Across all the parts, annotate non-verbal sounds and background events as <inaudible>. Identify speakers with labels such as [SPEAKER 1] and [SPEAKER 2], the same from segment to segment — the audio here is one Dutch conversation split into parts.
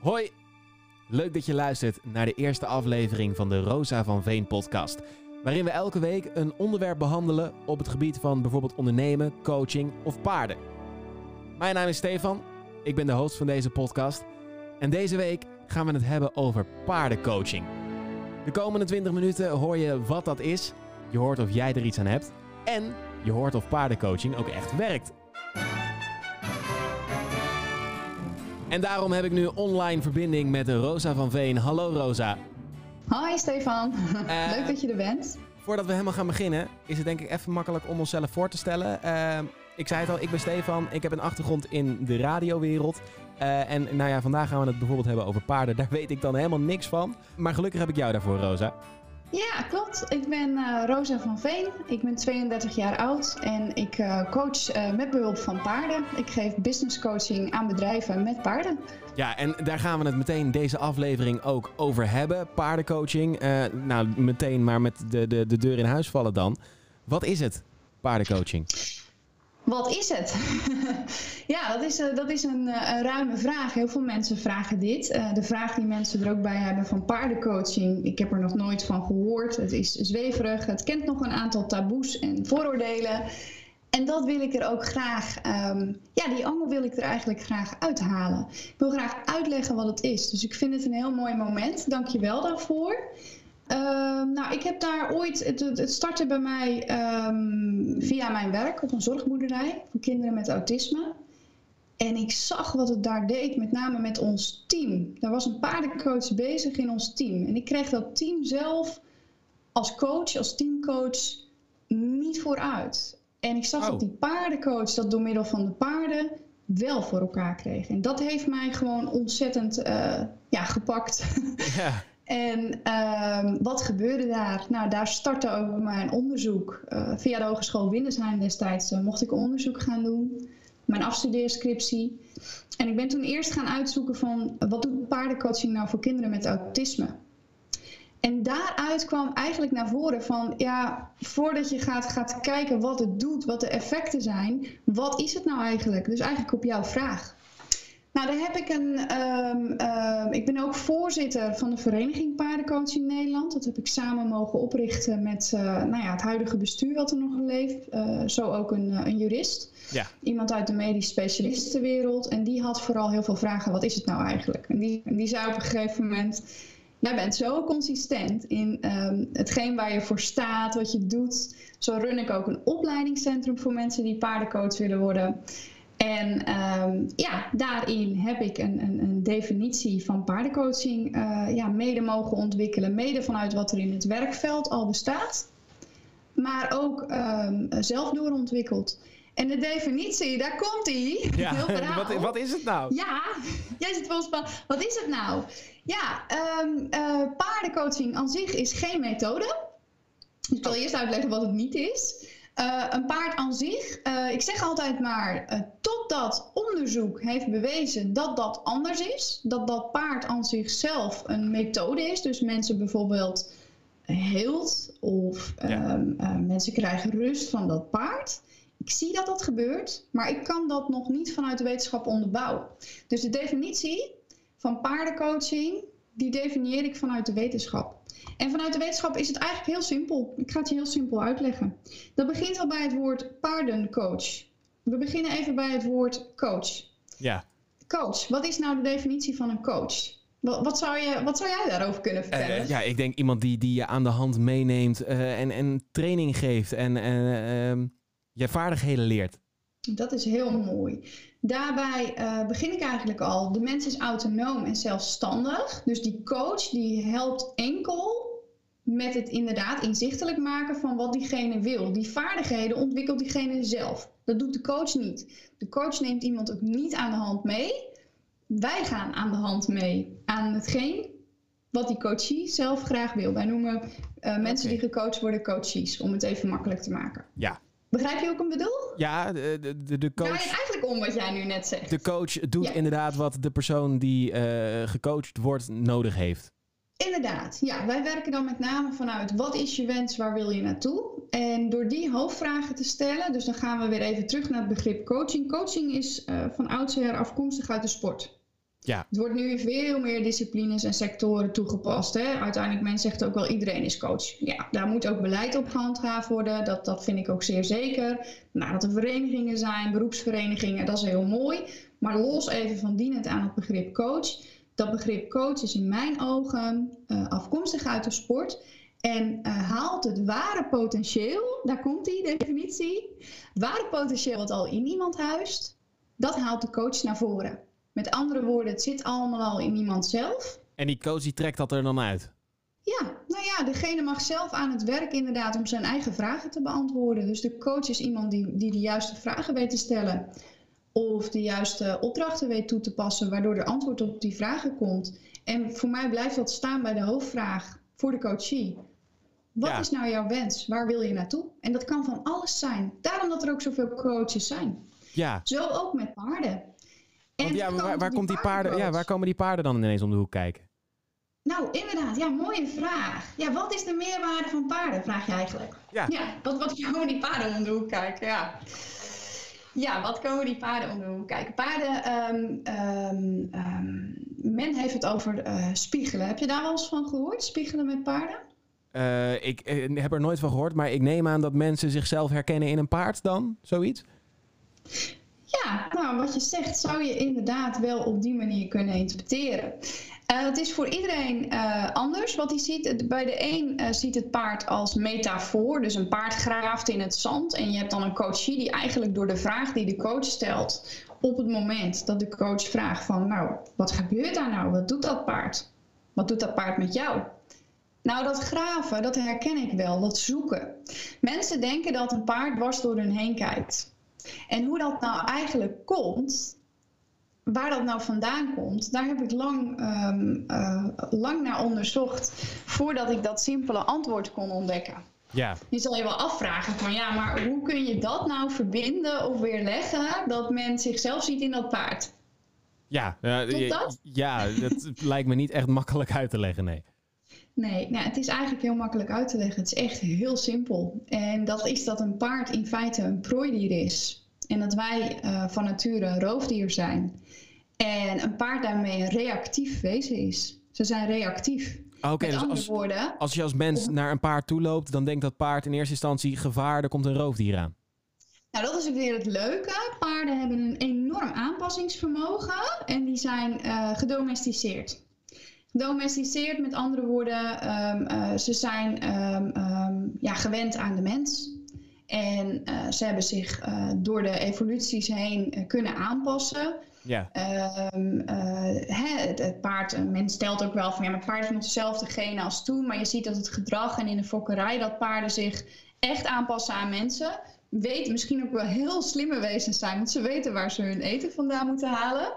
[SPEAKER 1] Hoi, leuk dat je luistert naar de eerste aflevering van de Rosa van Veen podcast. Waarin we elke week een onderwerp behandelen op het gebied van bijvoorbeeld ondernemen, coaching of paarden. Mijn naam is Stefan, ik ben de host van deze podcast. En deze week gaan we het hebben over paardencoaching. De komende 20 minuten hoor je wat dat is, je hoort of jij er iets aan hebt en je hoort of paardencoaching ook echt werkt. En daarom heb ik nu online verbinding met Rosa van Veen. Hallo Rosa.
[SPEAKER 2] Hoi Stefan, <laughs>
[SPEAKER 1] Eh,
[SPEAKER 2] leuk dat je er bent.
[SPEAKER 1] Voordat we helemaal gaan beginnen, is het denk ik even makkelijk om onszelf voor te stellen. Eh, ik zei het al, ik ben Stefan. Ik heb een achtergrond in de radiowereld. Eh, en nou ja, vandaag gaan we het bijvoorbeeld hebben over paarden. Daar weet ik dan helemaal niks van. Maar gelukkig heb ik jou daarvoor, Rosa.
[SPEAKER 2] Ja, klopt. Ik ben eh, Rosa van Veen. Ik ben 32 jaar oud en ik eh, coach eh, met behulp van paarden. Ik geef business coaching aan bedrijven met paarden.
[SPEAKER 1] Ja, en daar gaan we het meteen deze aflevering ook over hebben. Paardencoaching. Nou, meteen maar met de, de, de deur in huis vallen dan. Wat is het, paardencoaching?
[SPEAKER 2] Wat is het? <laughs> ja, dat is, eh, dat is een, eh, een ruime vraag. Heel veel mensen vragen dit. Eh, de vraag die mensen er ook bij hebben van paardencoaching. Ik heb er nog nooit van gehoord. Het is zweverig. Het kent nog een aantal taboes en vooroordelen. En dat wil ik er ook graag, ehm, ja, die angel wil ik er eigenlijk graag uithalen. Ik wil graag uitleggen wat het is. Dus ik vind het een heel mooi moment. Dank je wel daarvoor. Ehm, nou, ik heb daar ooit, het, het startte bij mij ehm, via mijn werk op een zorgboerderij voor kinderen met autisme. En ik zag wat het daar deed, met name met ons team. Er was een paardencoach bezig in ons team. En ik kreeg dat team zelf als coach, als teamcoach, niet vooruit. En ik zag
[SPEAKER 1] Oh.
[SPEAKER 2] dat die paardencoach dat door middel van de paarden wel voor elkaar kreeg. En dat heeft mij gewoon ontzettend eh, ja, gepakt.
[SPEAKER 1] Ja. <laughs>
[SPEAKER 2] En ehm, wat gebeurde daar? Nou, daar startte ook bij mij een onderzoek. Eh, via de Hogeschool Windesheim destijds eh, mocht ik onderzoek gaan doen. Mijn afstudeerscriptie. En ik ben toen eerst gaan uitzoeken van... wat doet paardencoaching nou voor kinderen met autisme? En daaruit kwam eigenlijk naar voren van... ja, voordat je gaat, gaat kijken wat het doet, wat de effecten zijn... wat is het nou eigenlijk? Dus eigenlijk op jouw vraag. Nou, daar heb ik een. ehm, ehm, ik ben ook voorzitter van de Vereniging Paardencoaching Nederland. Dat heb ik samen mogen oprichten met eh, nou ja, het huidige bestuur wat er nog leeft. Eh, zo ook een, eh, een jurist.
[SPEAKER 1] Ja.
[SPEAKER 2] Iemand uit de medisch specialistenwereld. En die had vooral heel veel vragen: wat is het nou eigenlijk? En die, die zei op een gegeven moment. Jij bent zo consistent in ehm, hetgeen waar je voor staat, wat je doet. Zo run ik ook een opleidingscentrum voor mensen die paardencoach willen worden. En ehm, ja, daarin heb ik een, een, een definitie van paardencoaching eh, ja, mede mogen ontwikkelen. Mede vanuit wat er in het werkveld al bestaat. Maar ook ehm, zelf doorontwikkeld. En de definitie, daar komt ie. <laughs>
[SPEAKER 1] ja. Wat, wat is het nou?
[SPEAKER 2] Ja, <laughs> jij zit wel spannend. Wat is het nou? Ja, ehm, eh, paardencoaching aan zich is geen methode. Dus ik zal eerst uitleggen wat het niet is. Eh, een paard aan zich, eh, ik zeg altijd maar, eh, totdat onderzoek heeft bewezen dat dat anders is, dat dat paard aan zichzelf een methode is, dus mensen bijvoorbeeld heelt of
[SPEAKER 1] Ja.
[SPEAKER 2] ehm, eh, mensen krijgen rust van dat paard. Ik zie dat dat gebeurt, maar ik kan dat nog niet vanuit de wetenschap onderbouwen. Dus de definitie van paardencoaching, die definieer ik vanuit de wetenschap. En vanuit de wetenschap is het eigenlijk heel simpel. Ik ga het je heel simpel uitleggen. Dat begint al bij het woord paardencoach. We beginnen even bij het woord coach.
[SPEAKER 1] Ja.
[SPEAKER 2] Coach, wat is nou de definitie van een coach? Wat, zou, je, wat zou jij daarover kunnen vertellen?
[SPEAKER 1] Eh, ja, ik denk iemand die, die je aan de hand meeneemt eh, en, en training geeft en ehm, je vaardigheden leert.
[SPEAKER 2] Dat is heel mooi. Daarbij eh, begin ik eigenlijk al. De mens is autonoom en zelfstandig. Dus die coach die helpt enkel met het inderdaad inzichtelijk maken van wat diegene wil. Die vaardigheden ontwikkelt diegene zelf. Dat doet de coach niet. De coach neemt iemand ook niet aan de hand mee. Wij gaan aan de hand mee aan hetgeen wat die coachie zelf graag wil. Wij noemen eh, mensen die gecoacht worden coaches, om het even makkelijk te maken.
[SPEAKER 1] Ja.
[SPEAKER 2] Begrijp je ook een bedoel?
[SPEAKER 1] Ja, de, de, de,
[SPEAKER 2] Draai
[SPEAKER 1] coach,
[SPEAKER 2] het eigenlijk om wat jij nu net zegt.
[SPEAKER 1] de coach doet
[SPEAKER 2] Ja.
[SPEAKER 1] inderdaad wat de persoon die eh, gecoacht wordt nodig heeft.
[SPEAKER 2] Inderdaad, ja. Wij werken dan met name vanuit wat is je wens, waar wil je naartoe? En door die hoofdvragen te stellen, dus dan gaan we weer even terug naar het begrip coaching. Coaching is eh, van oudsher afkomstig uit de sport.
[SPEAKER 1] Ja.
[SPEAKER 2] Het wordt nu in veel meer disciplines en sectoren toegepast. Hè? Uiteindelijk, men zegt ook wel iedereen is coach. Ja, daar moet ook beleid op gehandhaafd worden. Dat, dat vind ik ook zeer zeker. Nou, dat er verenigingen zijn, beroepsverenigingen, dat is heel mooi. Maar los even van dienend aan het begrip coach. Dat begrip coach is in mijn ogen uh, afkomstig uit de sport. En uh, haalt het ware potentieel, daar komt die definitie. Ware potentieel wat al in iemand huist, dat haalt de coach naar voren. Met andere woorden, het zit allemaal al in iemand zelf.
[SPEAKER 1] En die coach die trekt dat er dan uit?
[SPEAKER 2] Ja, nou ja, degene mag zelf aan het werk inderdaad om zijn eigen vragen te beantwoorden. Dus de coach is iemand die, die de juiste vragen weet te stellen. Of de juiste opdrachten weet toe te passen, waardoor er antwoord op die vragen komt. En voor mij blijft dat staan bij de hoofdvraag voor de coachie. Wat is nou jouw wens? Waar wil je naartoe? En dat kan van alles zijn. Daarom dat er ook zoveel coaches zijn.
[SPEAKER 1] Ja.
[SPEAKER 2] Zo ook met paarden.
[SPEAKER 1] Want ja, waar, waar, komt die paarden, ja, waar komen die paarden dan ineens om de hoek kijken?
[SPEAKER 2] Nou, inderdaad. Ja, mooie vraag. Ja, wat is de meerwaarde van paarden, vraag je eigenlijk.
[SPEAKER 1] Ja.
[SPEAKER 2] ja wat, wat komen die paarden om de hoek kijken? Ja. Ja, wat komen die paarden om de hoek kijken? Paarden, um, um, men heeft het over uh, spiegelen. Heb je daar wel eens van gehoord? Spiegelen met paarden?
[SPEAKER 1] Uh, ik heb er nooit van gehoord, maar ik neem aan dat mensen zichzelf herkennen in een paard dan, zoiets?
[SPEAKER 2] Ja, nou, wat je zegt zou je inderdaad wel op die manier kunnen interpreteren. Uh, het is voor iedereen uh, anders wat hij ziet. Bij de een uh, ziet het paard als metafoor, dus een paard graaft in het zand. En je hebt dan een coachie die eigenlijk door de vraag die de coach stelt, op het moment dat de coach vraagt van, nou, wat gebeurt daar nou? Wat doet dat paard? Wat doet dat paard met jou? Nou, dat graven, dat herken ik wel, dat zoeken. Mensen denken dat een paard dwars door hun heen kijkt. En hoe dat nou eigenlijk komt, waar dat nou vandaan komt, daar heb ik lang, um, uh, lang naar onderzocht voordat ik dat simpele antwoord kon ontdekken.
[SPEAKER 1] Ja.
[SPEAKER 2] Je zal je wel afvragen van ja, maar hoe kun je dat nou verbinden of weerleggen dat men zichzelf ziet in dat paard?
[SPEAKER 1] Ja, uh,
[SPEAKER 2] dat?
[SPEAKER 1] ja, dat lijkt me niet echt makkelijk uit te leggen, nee.
[SPEAKER 2] Nee, nou, het is eigenlijk heel makkelijk uit te leggen. Het is echt heel simpel. En dat is dat een paard in feite een prooidier is. En dat wij uh, van nature een roofdier zijn. En een paard daarmee een reactief wezen is. Ze zijn reactief.
[SPEAKER 1] Oké, okay, dus als,
[SPEAKER 2] woorden,
[SPEAKER 1] als je als mens of, naar een paard toe loopt, dan denkt dat paard in eerste instantie gevaar, er komt een roofdier aan.
[SPEAKER 2] Nou, dat is ook weer het leuke. Paarden hebben een enorm aanpassingsvermogen en die zijn uh, gedomesticeerd. Domesticeerd, met andere woorden, um, uh, ze zijn um, um, ja, gewend aan de mens. En uh, ze hebben zich uh, door de evoluties heen kunnen aanpassen.
[SPEAKER 1] Ja.
[SPEAKER 2] Het, het, paard, mens stelt ook wel van ja, maar het paard heeft nog dezelfde genen als toen. Maar je ziet dat het gedrag en in de fokkerij dat paarden zich echt aanpassen aan mensen. Weten misschien ook wel heel slimme wezens zijn, want ze weten waar ze hun eten vandaan moeten halen.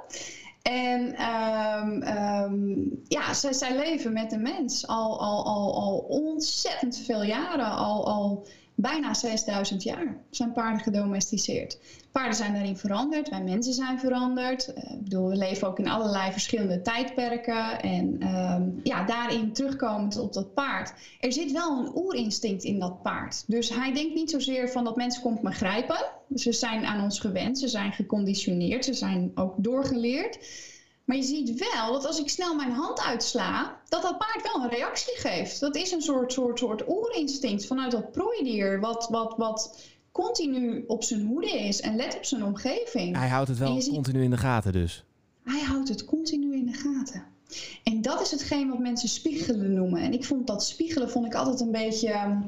[SPEAKER 2] En um, um, ja, zij, leven met de mens al, al, al, al ontzettend veel jaren, al, al bijna 6000 jaar zijn paarden gedomesticeerd. Paarden zijn daarin veranderd, wij mensen zijn veranderd. Uh, ik bedoel, we leven ook in allerlei verschillende tijdperken. En um, ja, daarin terugkomend op dat paard. Er zit wel een oerinstinct in dat paard. Dus hij denkt niet zozeer van dat mensen komt me grijpen. Ze zijn aan ons gewend, ze zijn geconditioneerd, ze zijn ook doorgeleerd. Maar je ziet wel dat als ik snel mijn hand uitsla, dat dat paard wel een reactie geeft. Dat is een soort, soort, soort oerinstinct vanuit dat prooidier, wat, wat, wat continu op zijn hoede is en let op zijn omgeving.
[SPEAKER 1] Hij houdt het wel ziet, continu in de gaten dus.
[SPEAKER 2] Hij houdt het continu in de gaten. En dat is hetgeen wat mensen spiegelen noemen. En ik vond dat spiegelen vond ik altijd een beetje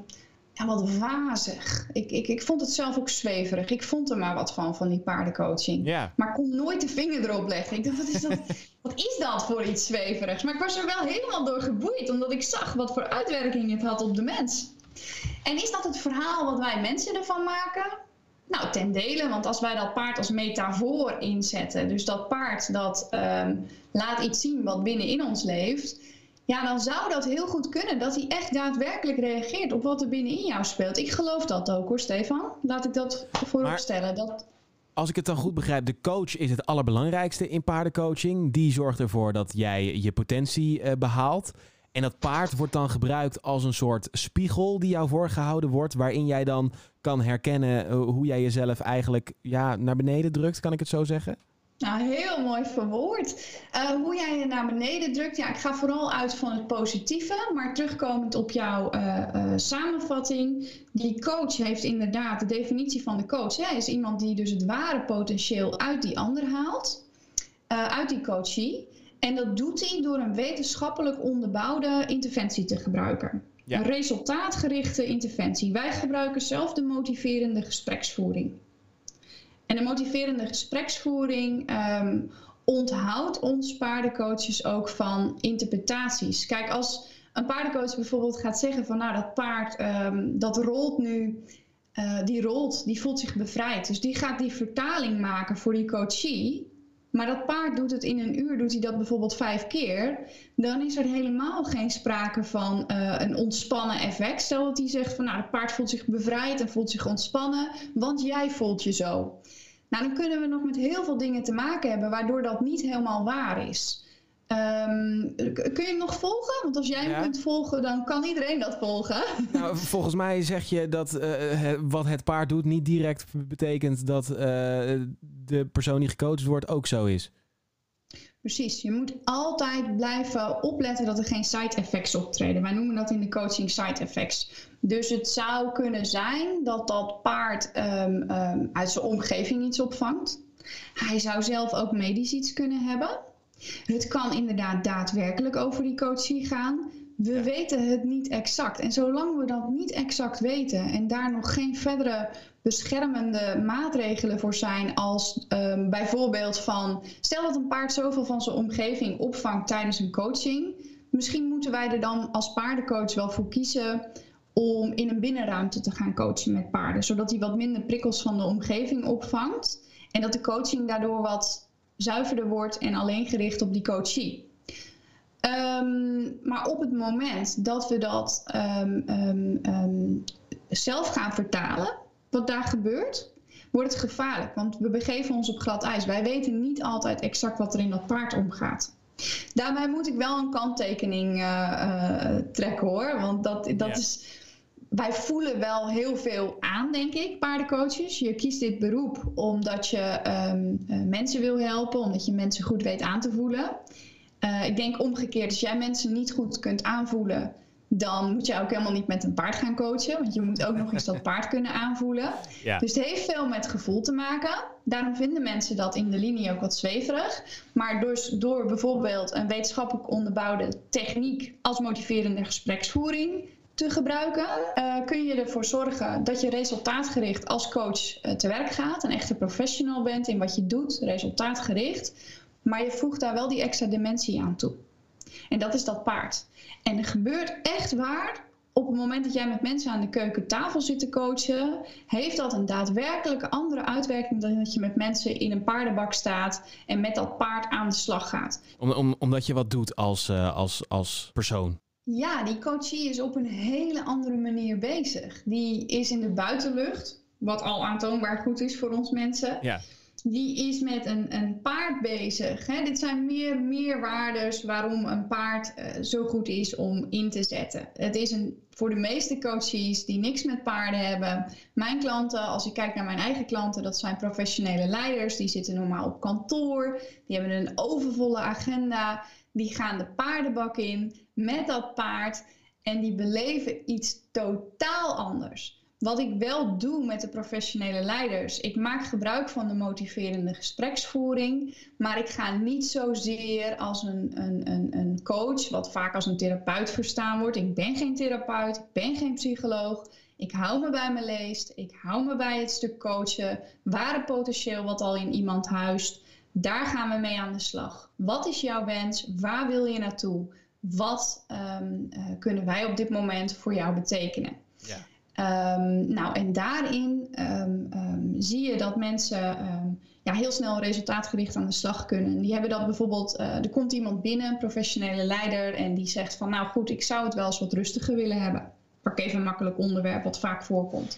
[SPEAKER 2] ja, wat wazig. Ik, ik, ik vond het zelf ook zweverig. Ik vond er maar wat van, van die paardencoaching.
[SPEAKER 1] Ja.
[SPEAKER 2] Maar ik kon nooit de vinger erop leggen. Ik dacht, wat is, dat, <laughs> wat is dat voor iets zweverigs? Maar ik was er wel helemaal door geboeid, omdat ik zag wat voor uitwerking het had op de mens. En is dat het verhaal wat wij mensen ervan maken? Nou, ten dele, want als wij dat paard als metafoor inzetten, dus dat paard dat um, laat iets zien wat binnenin ons leeft, ja, dan zou dat heel goed kunnen dat hij echt daadwerkelijk reageert op wat er binnenin jou speelt. Ik geloof dat ook hoor, Stefan. Laat ik dat vooropstellen. Dat...
[SPEAKER 1] Als ik het dan goed begrijp, de coach is het allerbelangrijkste in paardencoaching. Die zorgt ervoor dat jij je potentie uh, behaalt. En dat paard wordt dan gebruikt als een soort spiegel die jou voorgehouden wordt, waarin jij dan kan herkennen uh, hoe jij jezelf eigenlijk ja, naar beneden drukt, kan ik het zo zeggen?
[SPEAKER 2] Nou, heel mooi verwoord. Uh, hoe jij je naar beneden drukt, ja, ik ga vooral uit van het positieve. Maar terugkomend op jouw uh, uh, samenvatting, die coach heeft inderdaad, de definitie van de coach, hè, is iemand die dus het ware potentieel uit die ander haalt, uit die coachie. En dat doet hij door een wetenschappelijk onderbouwde interventie te gebruiken. Ja. Een resultaatgerichte interventie. Wij gebruiken zelf de motiverende gespreksvoering. En de motiverende gespreksvoering um, onthoudt ons paardencoaches ook van interpretaties. Kijk, als een paardencoach bijvoorbeeld gaat zeggen van nou dat paard um, dat rolt nu, uh, die rolt, die voelt zich bevrijd. Dus die gaat die vertaling maken voor die coachie. Maar dat paard doet het in een uur, doet hij dat bijvoorbeeld vijf keer. Dan is er helemaal geen sprake van uh, een ontspannen effect. Stel dat hij zegt van nou, het paard voelt zich bevrijd en voelt zich ontspannen, want jij voelt je zo. Nou, dan kunnen we nog met heel veel dingen te maken hebben waardoor dat niet helemaal waar is. Um, kun je hem nog volgen? Want als jij hem kunt volgen, dan kan iedereen dat volgen. <laughs>
[SPEAKER 1] Nou, volgens mij zeg je dat uh, wat het paard doet niet direct betekent dat uh, de persoon die gecoacht wordt ook zo is.
[SPEAKER 2] Precies, je moet altijd blijven opletten dat er geen side effects optreden. Wij noemen dat in de coaching side effects. Dus het zou kunnen zijn dat dat paard um, um, uit zijn omgeving iets opvangt. Hij zou zelf ook medisch iets kunnen hebben. Het kan inderdaad daadwerkelijk over die coachie gaan. We weten het niet exact. En zolang we dat niet exact weten en daar nog geen verdere beschermende maatregelen voor zijn, als um, bijvoorbeeld van stel dat een paard zoveel van zijn omgeving opvangt tijdens een coaching, misschien moeten wij er dan als paardencoach wel voor kiezen om in een binnenruimte te gaan coachen met paarden, zodat hij wat minder prikkels van de omgeving opvangt en dat de coaching daardoor wat zuiverder wordt en alleen gericht op die coachie. Um, maar op het moment dat we dat um, um, zelf gaan vertalen, wat daar gebeurt, wordt het gevaarlijk. Want we begeven ons op glad ijs. Wij weten niet altijd exact wat er in dat paard omgaat. Daarbij moet ik wel een kanttekening uh, uh, trekken hoor. Want dat, dat ja. is. Wij voelen wel heel veel aan, denk ik, paardencoaches. Je kiest dit beroep omdat je um, uh, mensen wil helpen, omdat je mensen goed weet aan te voelen. Uh, ik denk omgekeerd, als jij mensen niet goed kunt aanvoelen, dan moet je ook helemaal niet met een paard gaan coachen. Want je moet ook nog eens dat <laughs> paard kunnen aanvoelen. Ja. Dus het heeft veel met gevoel te maken. Daarom vinden mensen dat in de linie ook wat zweverig. Maar dus door bijvoorbeeld een wetenschappelijk onderbouwde techniek als motiverende gespreksvoering te gebruiken, uh, kun je ervoor zorgen dat je resultaatgericht als coach uh, te werk gaat. Een echte professional bent in wat je doet, resultaatgericht. Maar je voegt daar wel die extra dimensie aan toe. En dat is dat paard. En er gebeurt echt waar. Op het moment dat jij met mensen aan de keukentafel zit te coachen, heeft dat een daadwerkelijke andere uitwerking dan dat je met mensen in een paardenbak staat en met dat paard aan de slag gaat.
[SPEAKER 1] Om, om, omdat je wat doet als, uh, als, als persoon.
[SPEAKER 2] Ja, die coachie is op een hele andere manier bezig. Die is in de buitenlucht, wat al aantoonbaar goed is voor ons mensen. Ja die is met een, een paard bezig. Hè? Dit zijn meer meerwaardes waarom een paard uh, zo goed is om in te zetten. Het is een, voor de meeste coaches die niks met paarden hebben. Mijn klanten, als ik kijk naar mijn eigen klanten, dat zijn professionele leiders. Die zitten normaal op kantoor. Die hebben een overvolle agenda. Die gaan de paardenbak in met dat paard. En die beleven iets totaal anders. Wat ik wel doe met de professionele leiders, ik maak gebruik van de motiverende gespreksvoering, maar ik ga niet zozeer als een, een, een, een coach, wat vaak als een therapeut verstaan wordt. Ik ben geen therapeut, ik ben geen psycholoog. Ik hou me bij mijn leest, ik hou me bij het stuk coachen, ware potentieel wat al in iemand huist. Daar gaan we mee aan de slag. Wat is jouw wens? Waar wil je naartoe? Wat um, uh, kunnen wij op dit moment voor jou betekenen? Ja. Um, nou, en daarin um, um, zie je dat mensen ja, heel snel resultaatgericht aan de slag kunnen. Die hebben dat bijvoorbeeld, uh, er komt iemand binnen, een professionele leider, en die zegt van nou goed, ik zou het wel eens wat rustiger willen hebben. Pak even een makkelijk onderwerp wat vaak voorkomt.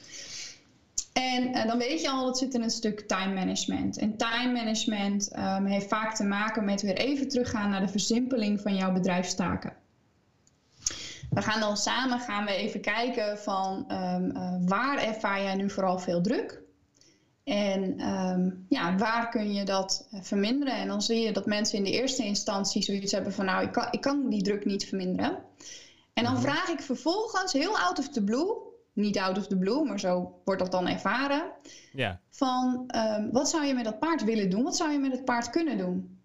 [SPEAKER 2] En uh, dan weet je al, dat zit in een stuk time management. En time management heeft vaak te maken met weer even teruggaan naar de versimpeling van jouw bedrijfstaken. We gaan dan samen gaan we even kijken van um, uh, waar ervaar jij nu vooral veel druk? En ehm, ja, waar kun je dat eh, verminderen? En dan zie je dat mensen in de eerste instantie zoiets hebben van nou, ik kan, ik kan die druk niet verminderen. En dan mhm. vraag ik vervolgens heel out of the blue, niet out of the blue, maar zo wordt dat dan ervaren. Ja. Van um, wat zou je met dat paard willen doen? Wat zou je met het paard kunnen doen?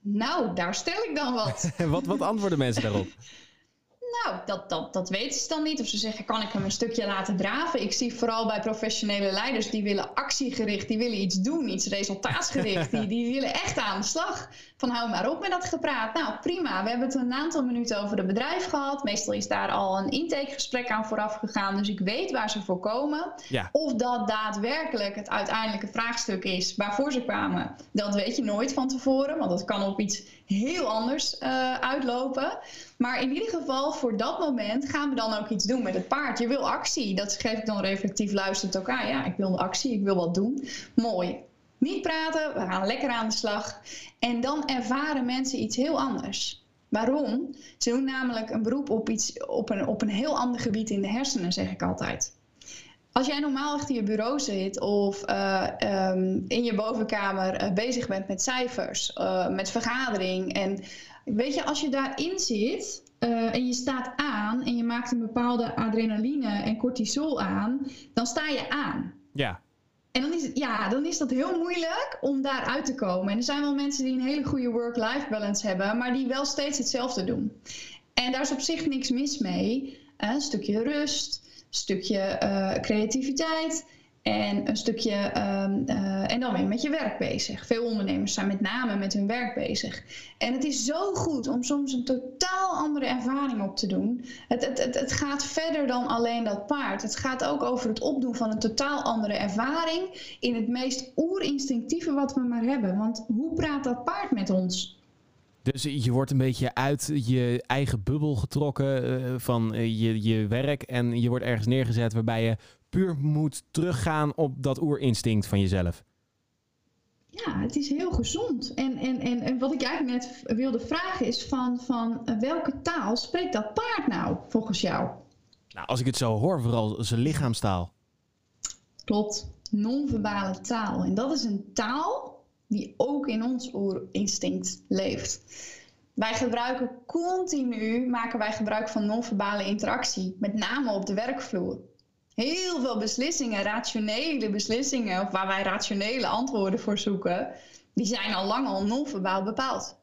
[SPEAKER 2] Nou, daar stel ik dan wat. <laughs>
[SPEAKER 1] wat, wat antwoorden mensen daarop? <laughs>
[SPEAKER 2] Nou, dat, dat, dat weten ze dan niet. Of ze zeggen, kan ik hem een stukje laten draven? Ik zie vooral bij professionele leiders, die willen actiegericht, die willen iets doen, iets resultaatsgericht. die, die willen echt aan de slag. Van hou maar op met dat gepraat. Nou, prima. We hebben het een aantal minuten over het bedrijf gehad. Meestal is daar al een intakegesprek aan vooraf gegaan. Dus ik weet waar ze voor komen. Ja. Of dat daadwerkelijk het uiteindelijke vraagstuk is waarvoor ze kwamen. Dat weet je nooit van tevoren, want dat kan op iets heel anders uh, uitlopen. Maar in ieder geval, voor dat moment gaan we dan ook iets doen met het paard. Je wil actie. Dat geef ik dan reflectief luisterend ook aan. Ja, ik wil actie, ik wil wat doen. Mooi. Niet praten, we gaan lekker aan de slag. En dan ervaren mensen iets heel anders. Waarom? Ze doen namelijk een beroep op, iets, op, een, op een heel ander gebied in de hersenen, zeg ik altijd. Als jij normaal achter je bureau zit of uh, um, in je bovenkamer uh, bezig bent met cijfers, uh, met vergadering. En weet je, als je daarin zit en je staat aan en je maakt een bepaalde adrenaline en cortisol aan, dan sta je aan.
[SPEAKER 1] Ja.
[SPEAKER 2] En dan is, het, ja, dan is dat heel moeilijk om daaruit te komen. En er zijn wel mensen die een hele goede work-life balance hebben, maar die wel steeds hetzelfde doen. En daar is op zich niks mis mee. Een stukje rust, stukje uh, creativiteit en een stukje um, en dan weer met je werk bezig. Veel ondernemers zijn met name met hun werk bezig. En het is zo goed om soms een totaal andere ervaring op te doen. Het, het, het, het gaat verder dan alleen dat paard. Het gaat ook over het opdoen van een totaal andere ervaring in het meest oerinstinctieve wat we maar hebben. Want hoe praat dat paard met ons?
[SPEAKER 1] Dus je wordt een beetje uit je eigen bubbel getrokken uh, van uh, je, je werk. En je wordt ergens neergezet waarbij je puur moet teruggaan op dat oerinstinct van jezelf.
[SPEAKER 2] Ja, het is heel gezond. En, en, en, en wat ik eigenlijk net wilde vragen is van, van uh, welke taal spreekt dat paard nou volgens jou?
[SPEAKER 1] Nou, als ik het zo hoor, vooral zijn lichaamstaal.
[SPEAKER 2] Klopt, non-verbale taal. En dat is een taal die ook in ons oerinstinct leeft. Wij gebruiken continu, maken wij gebruik van non-verbale interactie, met name op de werkvloer. Heel veel beslissingen, rationele beslissingen, of waar wij rationele antwoorden voor zoeken, die zijn al lang al non-verbaal bepaald.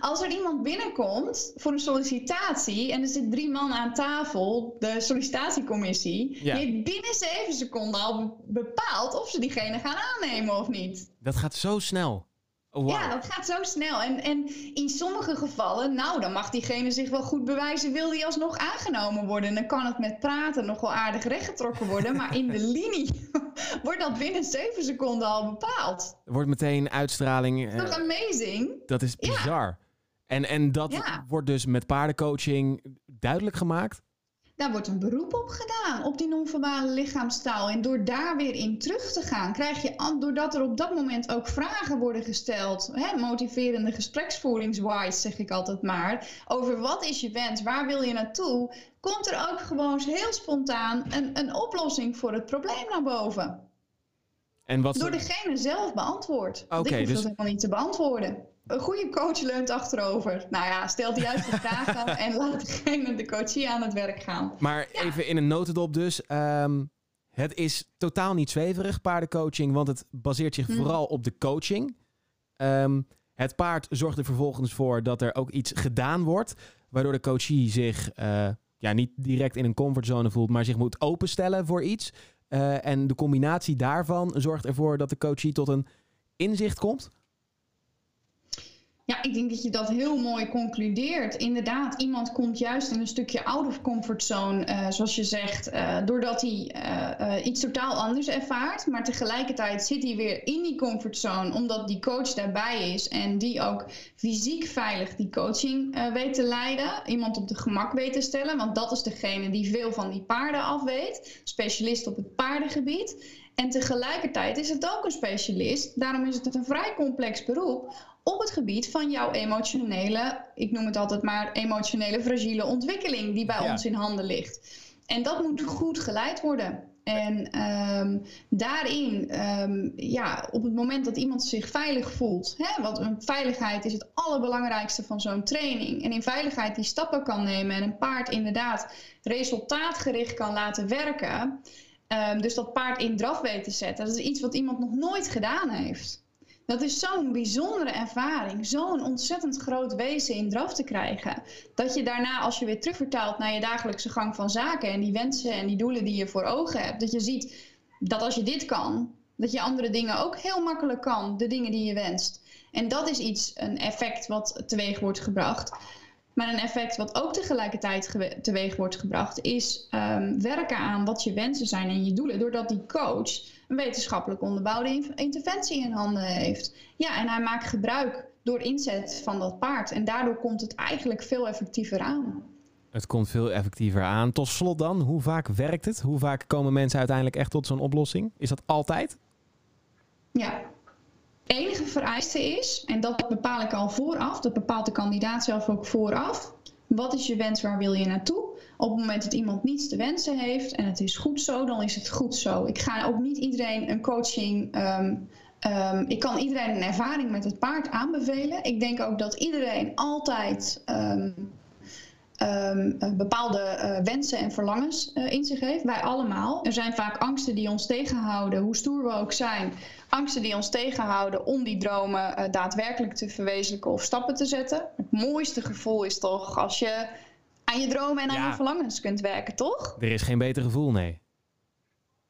[SPEAKER 2] Als er iemand binnenkomt voor een sollicitatie en er zit drie man aan tafel, de sollicitatiecommissie, die heeft binnen zeven seconden al bepaald of ze diegene gaan aannemen of niet.
[SPEAKER 1] Dat gaat zo snel.
[SPEAKER 2] Ja, dat gaat zo snel. En, en in sommige gevallen, nou, dan mag diegene zich wel goed bewijzen, wil die alsnog aangenomen worden. En dan kan het met praten nog wel aardig rechtgetrokken worden. maar in de <laughs> linie <laughs> wordt dat binnen zeven seconden al bepaald.
[SPEAKER 1] Wordt meteen uitstraling.
[SPEAKER 2] Dat is uh, amazing.
[SPEAKER 1] Dat is bizar. En, en dat wordt dus met paardencoaching duidelijk gemaakt?
[SPEAKER 2] Daar wordt een beroep op gedaan, op die non-verbale lichaamstaal. En door daar weer in terug te gaan, krijg je, doordat er op dat moment ook vragen worden gesteld, hè, motiverende gespreksvoeringswise zeg ik altijd maar, over wat is je wens, waar wil je naartoe, komt er ook gewoon heel spontaan een, een oplossing voor het probleem naar boven. En wat... Door degene zelf beantwoord. Oké, okay, dus... dat helemaal niet te beantwoorden een goede coach leunt achterover. Nou ja, stelt de juiste <laughs> vragen en laat degene de coachie aan het werk gaan.
[SPEAKER 1] Maar even in een notendop dus. Ehm, het is totaal niet zweverig, paardencoaching, want het baseert zich mhm. vooral op de coaching. Ehm, het paard zorgt er vervolgens voor dat er ook iets gedaan wordt, waardoor de coachie zich uh, ja, niet direct in een comfortzone voelt, maar zich moet openstellen voor iets. Uh, en de combinatie daarvan zorgt ervoor dat de coachie tot een inzicht komt.
[SPEAKER 2] Ja, ik denk dat je dat heel mooi concludeert. Inderdaad, iemand komt juist in een stukje out of comfort zone, uh, zoals je zegt, uh, doordat hij uh, iets totaal anders ervaart. Maar tegelijkertijd zit hij weer in die comfortzone, omdat die coach daarbij is en die ook fysiek veilig die coaching weet te leiden. Iemand op de gemak weet te stellen, want dat is degene die veel van die paarden af weet. Specialist op het paardengebied. En tegelijkertijd is het ook een specialist. Daarom is het een vrij complex beroep op het gebied van jouw emotionele, ik noem het altijd maar emotionele fragiele ontwikkeling die bij ons in handen ligt. En dat moet goed geleid worden. En ehm, daarin, ehm, ja, op het moment dat iemand zich veilig voelt, hè, want een veiligheid is het allerbelangrijkste van zo'n training. En in veiligheid die stappen kan nemen en een paard inderdaad resultaatgericht kan laten werken. Um, dus dat paard in draf weet te zetten. Dat is iets wat iemand nog nooit gedaan heeft. Dat is zo'n bijzondere ervaring, zo'n ontzettend groot wezen in draf te krijgen. Dat je daarna, als je weer terugvertaalt naar je dagelijkse gang van zaken en die wensen en die doelen die je voor ogen hebt, dat je ziet dat als je dit kan, dat je andere dingen ook heel makkelijk kan, de dingen die je wenst. En dat is iets, een effect wat teweeg wordt gebracht. Maar een effect wat ook tegelijkertijd teweeg wordt gebracht, is um, werken aan wat je wensen zijn en je doelen. Doordat die coach een wetenschappelijk onderbouwde interventie in handen heeft. Ja, en hij maakt gebruik door inzet van dat paard. En daardoor komt het eigenlijk veel effectiever aan.
[SPEAKER 1] Het komt veel effectiever aan. Tot slot dan, hoe vaak werkt het? Hoe vaak komen mensen uiteindelijk echt tot zo'n oplossing? Is dat altijd?
[SPEAKER 2] Ja, enige vereiste is, en dat bepaal ik al vooraf, dat bepaalt de kandidaat zelf ook vooraf. Wat is je wens, waar wil je naartoe? Op het moment dat iemand niets te wensen heeft en het is goed zo, dan is het goed zo. Ik ga ook niet iedereen een coaching. Ehm, ehm, ik kan iedereen een ervaring met het paard aanbevelen. Ik denk ook dat iedereen altijd ehm, bepaalde uh, wensen en verlangens uh, in zich heeft. Wij allemaal. Er zijn vaak angsten die ons tegenhouden, hoe stoer we ook zijn. Angsten die ons tegenhouden om die dromen uh, daadwerkelijk te verwezenlijken of stappen te zetten. Het mooiste gevoel is toch als je aan je dromen en aan je verlangens kunt werken, toch?
[SPEAKER 1] Er is geen beter gevoel, nee.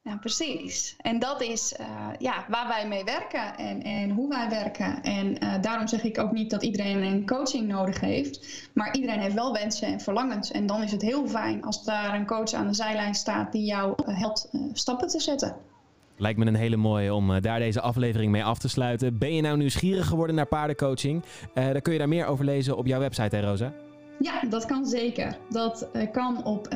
[SPEAKER 2] Ja, precies. En dat is uh, ja, waar wij mee werken en, en hoe wij werken. En uh, daarom zeg ik ook niet dat iedereen een coaching nodig heeft. Maar iedereen heeft wel wensen en verlangens. En dan is het heel fijn als daar een coach aan de zijlijn staat die jou uh, helpt stappen te zetten.
[SPEAKER 1] Lijkt me een hele mooie om daar deze aflevering mee af te sluiten. Ben je nou nieuwsgierig geworden naar paardencoaching? dan kun je daar meer over lezen op jouw website, hè Rosa?
[SPEAKER 2] Ja, dat kan zeker. Dat kan op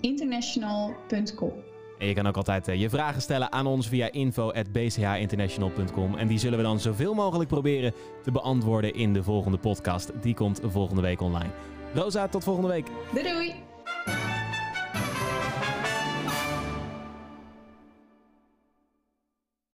[SPEAKER 2] www.bchinternational.com.
[SPEAKER 1] En je kan ook altijd uh, je vragen stellen aan ons via info.bchinternational.com. En die zullen we dan zoveel mogelijk proberen te beantwoorden in de volgende podcast. Die komt volgende week online. Rosa, tot volgende week.
[SPEAKER 2] Doei doei!